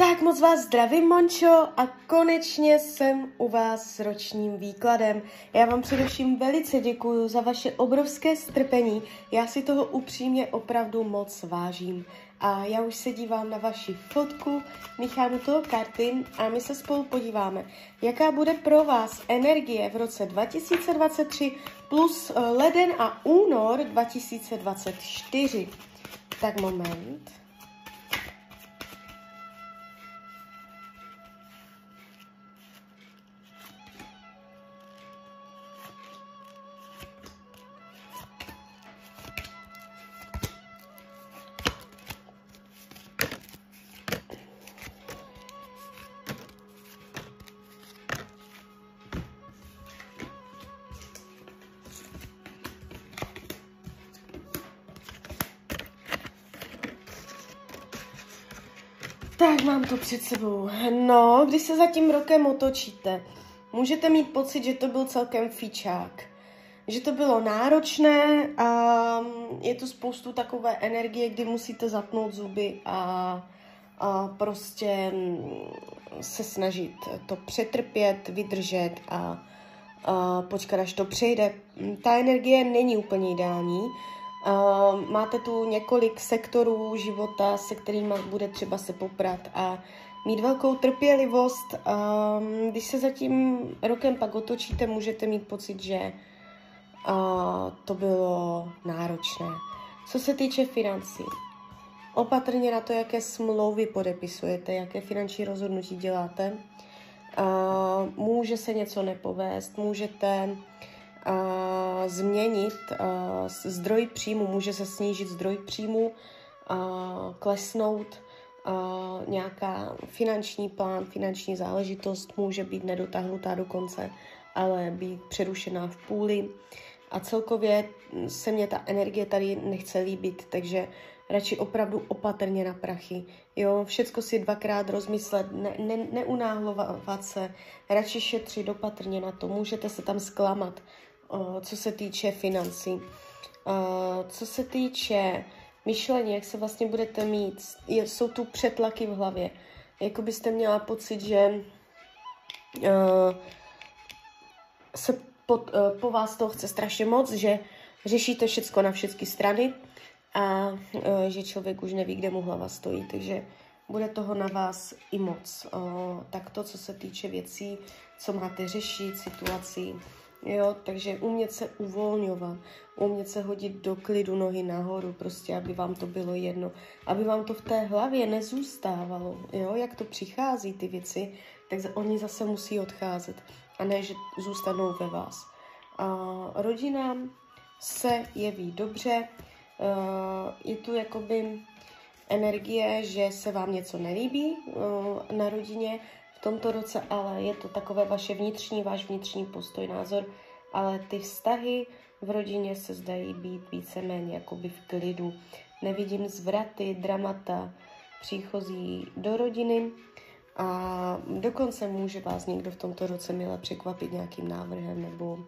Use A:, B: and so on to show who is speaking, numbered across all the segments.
A: Tak moc vás zdravím, Mončo, a konečně jsem u vás s ročním výkladem. Já vám především velice děkuji za vaše obrovské strpení. Já si toho upřímně opravdu moc vážím. A já už se dívám na vaši fotku, míchám u toho karty a my se spolu podíváme, jaká bude pro vás energie v roce 2023 plus eh, leden a únor 2024. Tak moment. Tak mám to před sebou. No, když se za tím rokem otočíte, můžete mít pocit, že to byl celkem fičák. Že to bylo náročné a je tu spoustu takové energie, kdy musíte zatnout zuby a, a prostě se snažit to přetrpět, vydržet a, a počkat, až to přejde. Ta energie není úplně ideální, Uh, máte tu několik sektorů života, se kterými bude třeba se poprat a mít velkou trpělivost. Uh, když se za tím rokem pak otočíte, můžete mít pocit, že uh, to bylo náročné. Co se týče financí, opatrně na to, jaké smlouvy podepisujete, jaké finanční rozhodnutí děláte. Uh, může se něco nepovést, můžete uh, změnit uh, zdroj příjmu, může se snížit zdroj příjmu, uh, klesnout nějaká finanční plán, finanční záležitost může být nedotáhnutá do konce, ale být přerušená v půli. A celkově se mě ta energie tady nechce líbit, takže radši opravdu opatrně na prachy. Jo, všecko si dvakrát rozmyslet, ne, ne, neunáhlovat se, radši šetřit opatrně na to, můžete se tam zklamat, co se týče financí. Co se týče myšlení, jak se vlastně budete mít, jsou tu přetlaky v hlavě. Jako byste měla pocit, že se po, po vás to chce strašně moc, že řešíte všecko na všechny strany a že člověk už neví, kde mu hlava stojí, takže bude toho na vás i moc. Tak to, co se týče věcí, co máte řešit, situací, Jo, takže umět se uvolňovat, umět se hodit do klidu nohy nahoru, prostě, aby vám to bylo jedno, aby vám to v té hlavě nezůstávalo, jo, jak to přichází ty věci, tak oni zase musí odcházet a ne, že zůstanou ve vás. A rodinám se jeví dobře, je tu jakoby energie, že se vám něco nelíbí na rodině, v tomto roce, ale je to takové vaše vnitřní, váš vnitřní postoj, názor, ale ty vztahy v rodině se zdají být víceméně jakoby v klidu. Nevidím zvraty, dramata, příchozí do rodiny a dokonce může vás někdo v tomto roce milé překvapit nějakým návrhem nebo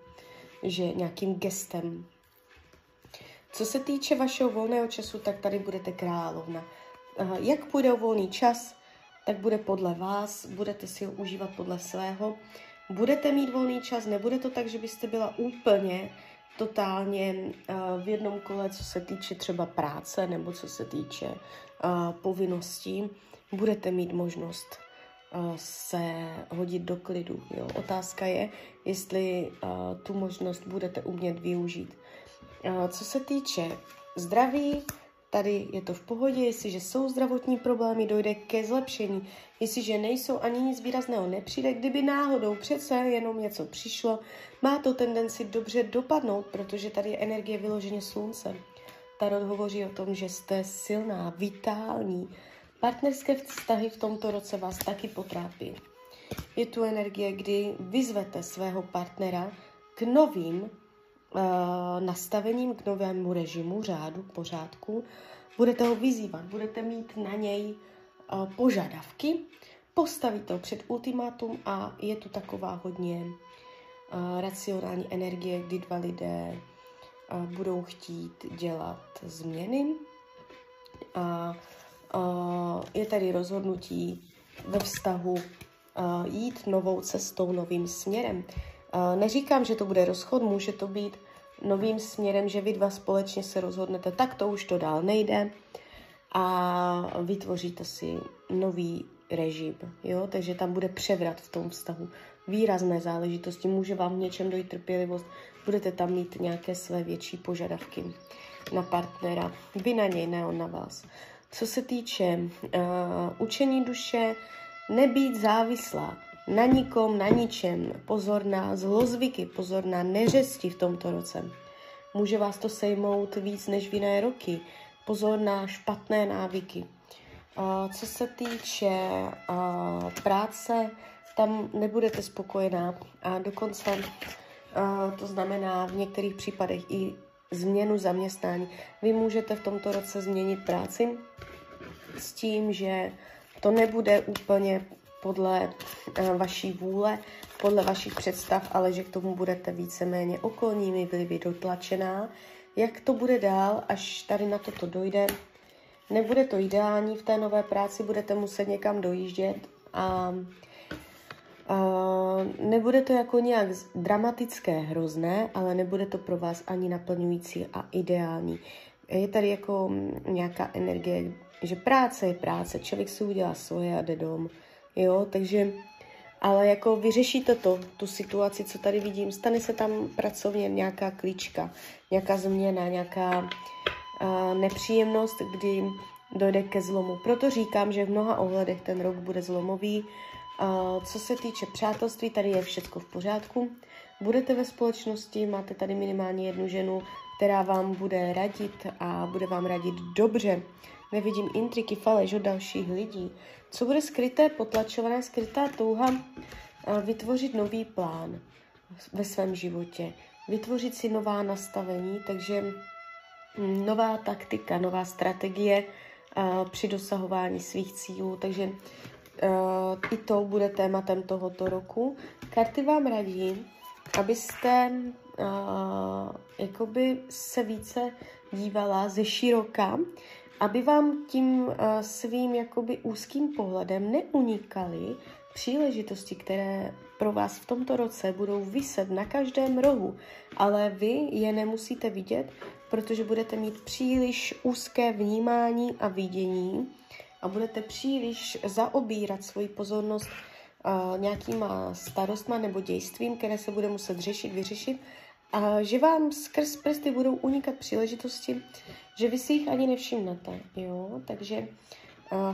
A: že nějakým gestem. Co se týče vašeho volného času, tak tady budete královna. Jak půjde o volný čas, tak bude podle vás, budete si ho užívat podle svého. Budete mít volný čas, nebude to tak, že byste byla úplně totálně uh, v jednom kole, co se týče třeba práce nebo co se týče uh, povinností. Budete mít možnost uh, se hodit do klidu. Jo. Otázka je, jestli tu možnost budete umět využít. Co se týče zdraví, Tady je to v pohodě, jestliže jsou zdravotní problémy, dojde ke zlepšení. Jestliže nejsou ani nic výrazného nepřijde, kdyby náhodou přece jenom něco přišlo, má to tendenci dobře dopadnout, protože tady je energie vyloženě slunce. Tarot hovoří o tom, že jste silná, vitální. Partnerské vztahy v tomto roce vás taky potrápí. Je tu energie, kdy vyzvete svého partnera k novým nastavením k novému režimu, řádu, pořádku. Budete ho vyzývat, budete mít na něj uh, požadavky, postavíte ho před ultimátum a je tu taková hodně uh, racionální energie, kdy dva lidé budou chtít dělat změny a je tady rozhodnutí, ve vztahu jít novou cestou, novým směrem. Neříkám, že to bude rozchod, může to být novým směrem, že vy dva společně se rozhodnete, tak to už to dál nejde a vytvoříte si nový režim, jo, takže tam bude převrat v tom vztahu, výrazné záležitosti, může vám v něčem dojít trpělivost, budete tam mít nějaké své větší požadavky na partnera, vy na něj, ne on na vás. Co se týče uh, učení duše, nebýt závislá na nikom, na ničem, pozor na zlozvyky, pozor na neřesti v tomto roce. Může vás to sejmout víc než v jiné roky. Pozor na špatné návyky. Co se týče práce, tam nebudete spokojená a dokonce to znamená v některých případech i změnu zaměstnání. Vy můžete v tomto roce změnit práci s tím, že to nebude úplně podle uh, vaší vůle, podle vašich představ, ale že k tomu budete víceméně okolními vlivy dotlačená. Jak to bude dál, až tady na toto dojde, nebude to ideální v té nové práci, budete muset někam dojíždět a Uh, nebude to jako nějak dramatické, hrozné, ale nebude to pro vás ani naplňující a ideální. Je tady jako nějaká energie, že práce je práce, člověk si udělá svoje a jde dom, jo, takže, ale jako vyřešíte to, tu situaci, co tady vidím, stane se tam pracovně nějaká klíčka, nějaká změna, nějaká uh, nepříjemnost, kdy dojde ke zlomu. Proto říkám, že v mnoha ohledech ten rok bude zlomový, Uh, co se týče přátelství, tady je všechno v pořádku. Budete ve společnosti, máte tady minimálně jednu ženu, která vám bude radit a bude vám radit dobře. Nevidím intriky, faleš od dalších lidí. Co bude skryté, potlačované, skrytá touha uh, vytvořit nový plán ve svém životě, vytvořit si nová nastavení, takže nová taktika, nová strategie při dosahování svých cílů, takže i to bude tématem tohoto roku. Karty vám radí, abyste uh, jakoby se více dívala ze široka, aby vám tím uh, svým jakoby úzkým pohledem neunikaly příležitosti, které pro vás v tomto roce budou vyset na každém rohu, ale vy je nemusíte vidět, protože budete mít příliš úzké vnímání a vidění a budete příliš zaobírat svoji pozornost nějakýma starostma nebo dějstvím, které se bude muset řešit, vyřešit, a že vám skrz prsty budou unikat příležitosti, že vy si jich ani nevšimnete. Jo? Takže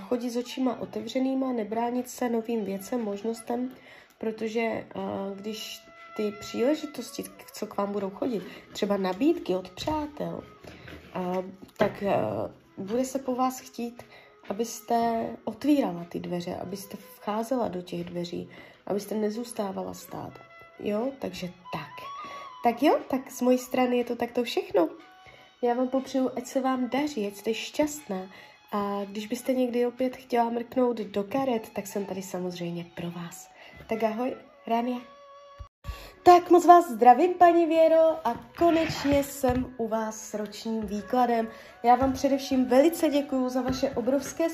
A: chodit s očima otevřenýma, nebránit se novým věcem, možnostem, protože když ty příležitosti, co k vám budou chodit, třeba nabídky od přátel, tak bude se po vás chtít abyste otvírala ty dveře, abyste vcházela do těch dveří, abyste nezůstávala stát. Jo, takže tak. Tak jo, tak z mojí strany je to takto všechno. Já vám popřeju, ať se vám daří, ať jste šťastná. A když byste někdy opět chtěla mrknout do karet, tak jsem tady samozřejmě pro vás. Tak ahoj, Rania. Tak moc vás zdravím, paní Věro, a konečně jsem u vás s ročním výkladem. Já vám především velice děkuji za vaše obrovské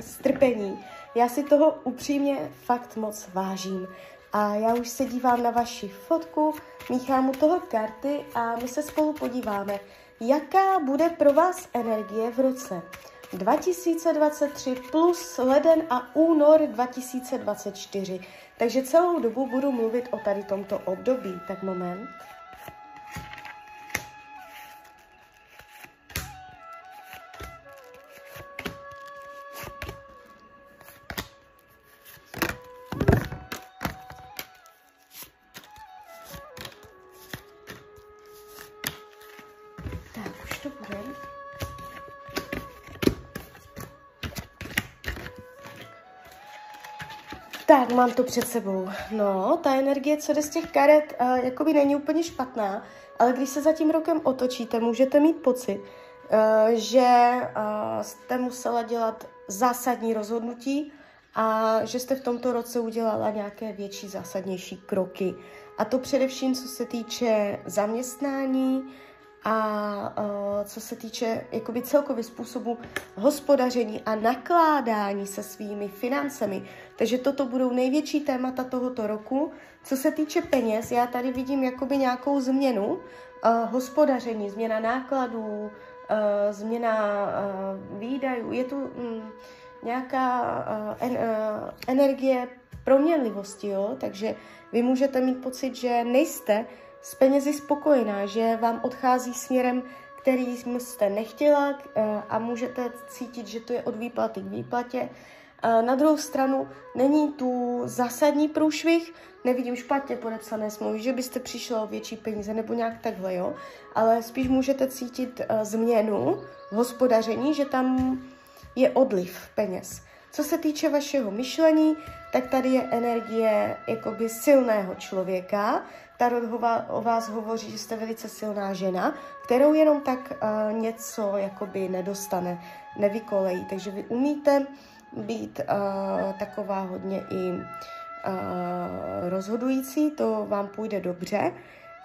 A: strpení. Já si toho upřímně fakt moc vážím. A já už se dívám na vaši fotku, míchám u toho karty a my se spolu podíváme, jaká bude pro vás energie v roce 2023 plus leden a únor 2024. Takže celou dobu budu mluvit o tady tomto období. Tak moment. Tak, mám to před sebou. No, ta energie, co jde z těch karet, uh, jakoby není úplně špatná, ale když se za tím rokem otočíte, můžete mít pocit, uh, že uh, jste musela dělat zásadní rozhodnutí a že jste v tomto roce udělala nějaké větší, zásadnější kroky. A to především, co se týče zaměstnání a uh, co se týče jakoby celkově způsobu hospodaření a nakládání se svými financemi. Takže toto budou největší témata tohoto roku. Co se týče peněz, já tady vidím jakoby nějakou změnu uh, hospodaření, změna nákladů, uh, změna uh, výdajů. Je tu um, nějaká uh, en, uh, energie proměnlivosti, jo? takže vy můžete mít pocit, že nejste s penězi spokojená, že vám odchází směrem, který jste nechtěla a můžete cítit, že to je od výplaty k výplatě. Eh, na druhou stranu není tu zásadní průšvih, nevidím špatně podepsané smlouvy, že byste přišla o větší peníze nebo nějak takhle, jo, ale spíš můžete cítit uh, změnu v hospodaření, že tam je odliv peněz. Co se týče vašeho myšlení, tak tady je energie jakoby silného člověka, Tarot o vás hovoří, že jste velice silná žena, kterou jenom tak uh, něco jakoby nedostane, nevykolejí. Takže vy umíte být uh, taková hodně i uh, rozhodující, to vám půjde dobře,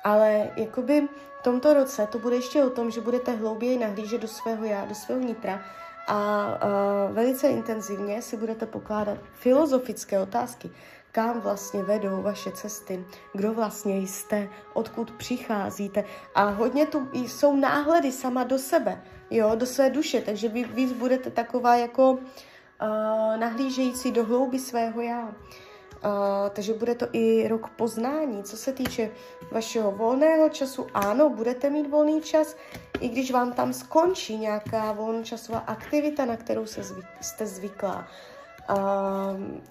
A: ale jakoby v tomto roce to bude ještě o tom, že budete hlouběji nahlížet do svého já, do svého nitra a uh, velice intenzivně si budete pokládat filozofické otázky kam vlastně vedou vaše cesty, kdo vlastně jste, odkud přicházíte. A hodně tu jsou náhledy sama do sebe, jo, do své duše, takže vy víc budete taková jako uh, nahlížející do hlouby svého já. Uh, takže bude to i rok poznání. Co se týče vašeho volného času, ano, budete mít volný čas, i když vám tam skončí nějaká volnočasová aktivita, na kterou se zvyk, jste zvyklá. Uh,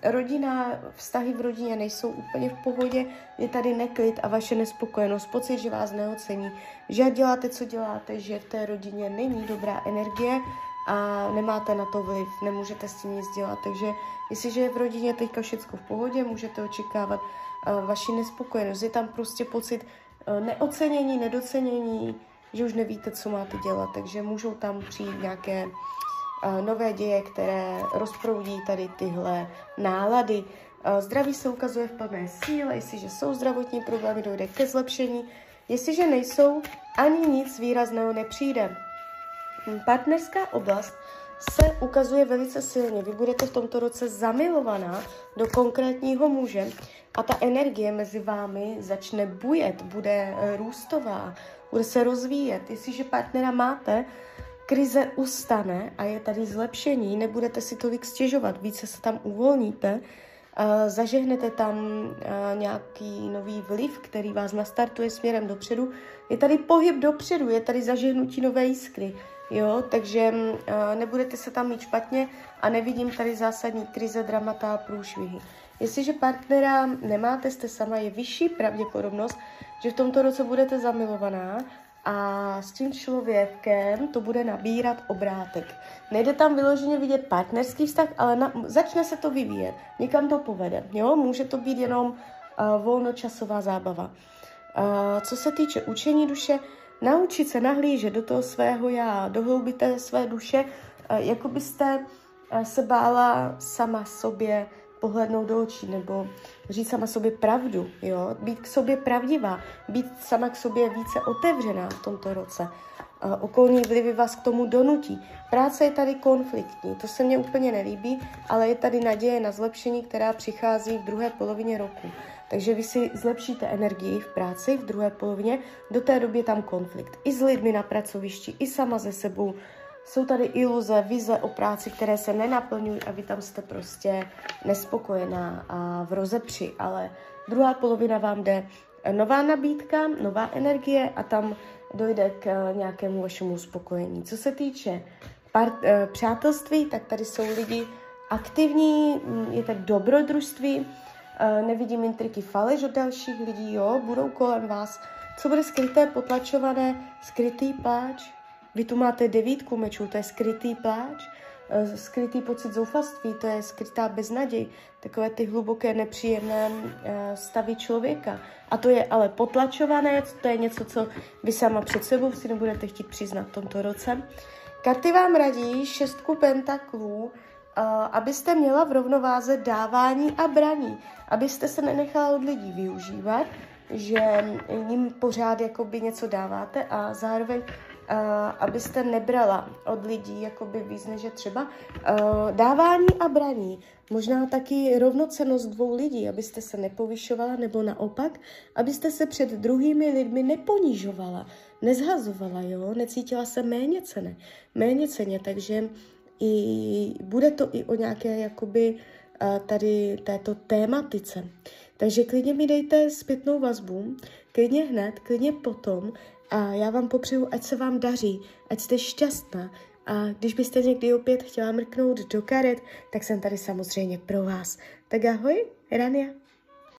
A: rodina, vztahy v rodině nejsou úplně v pohodě, je tady neklid a vaše nespokojenost, pocit, že vás neocení, že děláte, co děláte, že v té rodině není dobrá energie a nemáte na to vliv, nemůžete s tím nic dělat. Takže jestliže je v rodině teďka všechno v pohodě, můžete očekávat uh, vaši nespokojenost. Je tam prostě pocit uh, neocenění, nedocenění, že už nevíte, co máte dělat, takže můžou tam přijít nějaké nové děje, které rozproudí tady tyhle nálady. Zdraví se ukazuje v plné síle, jestliže jsou zdravotní problémy, dojde ke zlepšení. Jestliže nejsou, ani nic výrazného nepřijde. Partnerská oblast se ukazuje velice silně. Vy budete v tomto roce zamilovaná do konkrétního muže a ta energie mezi vámi začne bujet, bude růstová, bude se rozvíjet. Jestliže partnera máte, krize ustane a je tady zlepšení, nebudete si tolik stěžovat, více se tam uvolníte, zažehnete tam nějaký nový vliv, který vás nastartuje směrem dopředu. Je tady pohyb dopředu, je tady zažehnutí nové jiskry, jo, takže nebudete se tam mít špatně a nevidím tady zásadní krize, dramata a průšvihy. Jestliže partnera nemáte, jste sama, je vyšší pravděpodobnost, že v tomto roce budete zamilovaná a s tím člověkem to bude nabírat obrátek. Nejde tam vyloženě vidět partnerský vztah, ale na, začne se to vyvíjet. Někam to povede. Jo? Může to být jenom uh, volnočasová zábava. Uh, co se týče učení duše, naučit se nahlížet do toho svého já, dohloubit své duše, uh, jako byste uh, se bála sama sobě pohlednout do očí nebo říct sama sobě pravdu, jo? být k sobě pravdivá, být sama k sobě více otevřená v tomto roce. Okolní vlivy vás k tomu donutí. Práce je tady konfliktní, to se mně úplně nelíbí, ale je tady naděje na zlepšení, která přichází v druhé polovině roku. Takže vy si zlepšíte energii v práci v druhé polovině, do té doby je tam konflikt. I s lidmi na pracovišti, i sama ze sebou, jsou tady iluze, vize o práci, které se nenaplňují a vy tam jste prostě nespokojená a v rozepři, ale druhá polovina vám jde nová nabídka, nová energie a tam dojde k nějakému vašemu uspokojení. Co se týče part, eh, přátelství, tak tady jsou lidi aktivní, mm, je tak dobrodružství, eh, nevidím intriky faleš od dalších lidí, jo, budou kolem vás. Co bude skryté, potlačované, skrytý pláč, vy tu máte devítku mečů, to je skrytý pláč, eh, skrytý pocit zoufalství, to je skrytá beznaděj, takové ty hluboké nepříjemné eh, stavy člověka. A to je ale potlačované, to je něco, co vy sama před sebou si nebudete chtít přiznat v tomto roce. Karty vám radí šestku pentaklů, abyste měla v rovnováze dávání a braní, abyste se nenechala od lidí využívat, že jim pořád jakoby něco dáváte a zároveň uh, abyste nebrala od lidí jakoby víc, než je třeba uh, dávání a braní. Možná taky rovnocenost dvou lidí, abyste se nepovyšovala, nebo naopak, abyste se před druhými lidmi neponižovala, nezhazovala, jo, necítila se méně cené, méně ceně, takže i, bude to i o nějaké jakoby tady této tématice. Takže klidně mi dejte zpětnou vazbu, klidně hned, klidně potom a já vám popřeju, ať se vám daří, ať jste šťastná a když byste někdy opět chtěla mrknout do karet, tak jsem tady samozřejmě pro vás. Tak ahoj, Rania.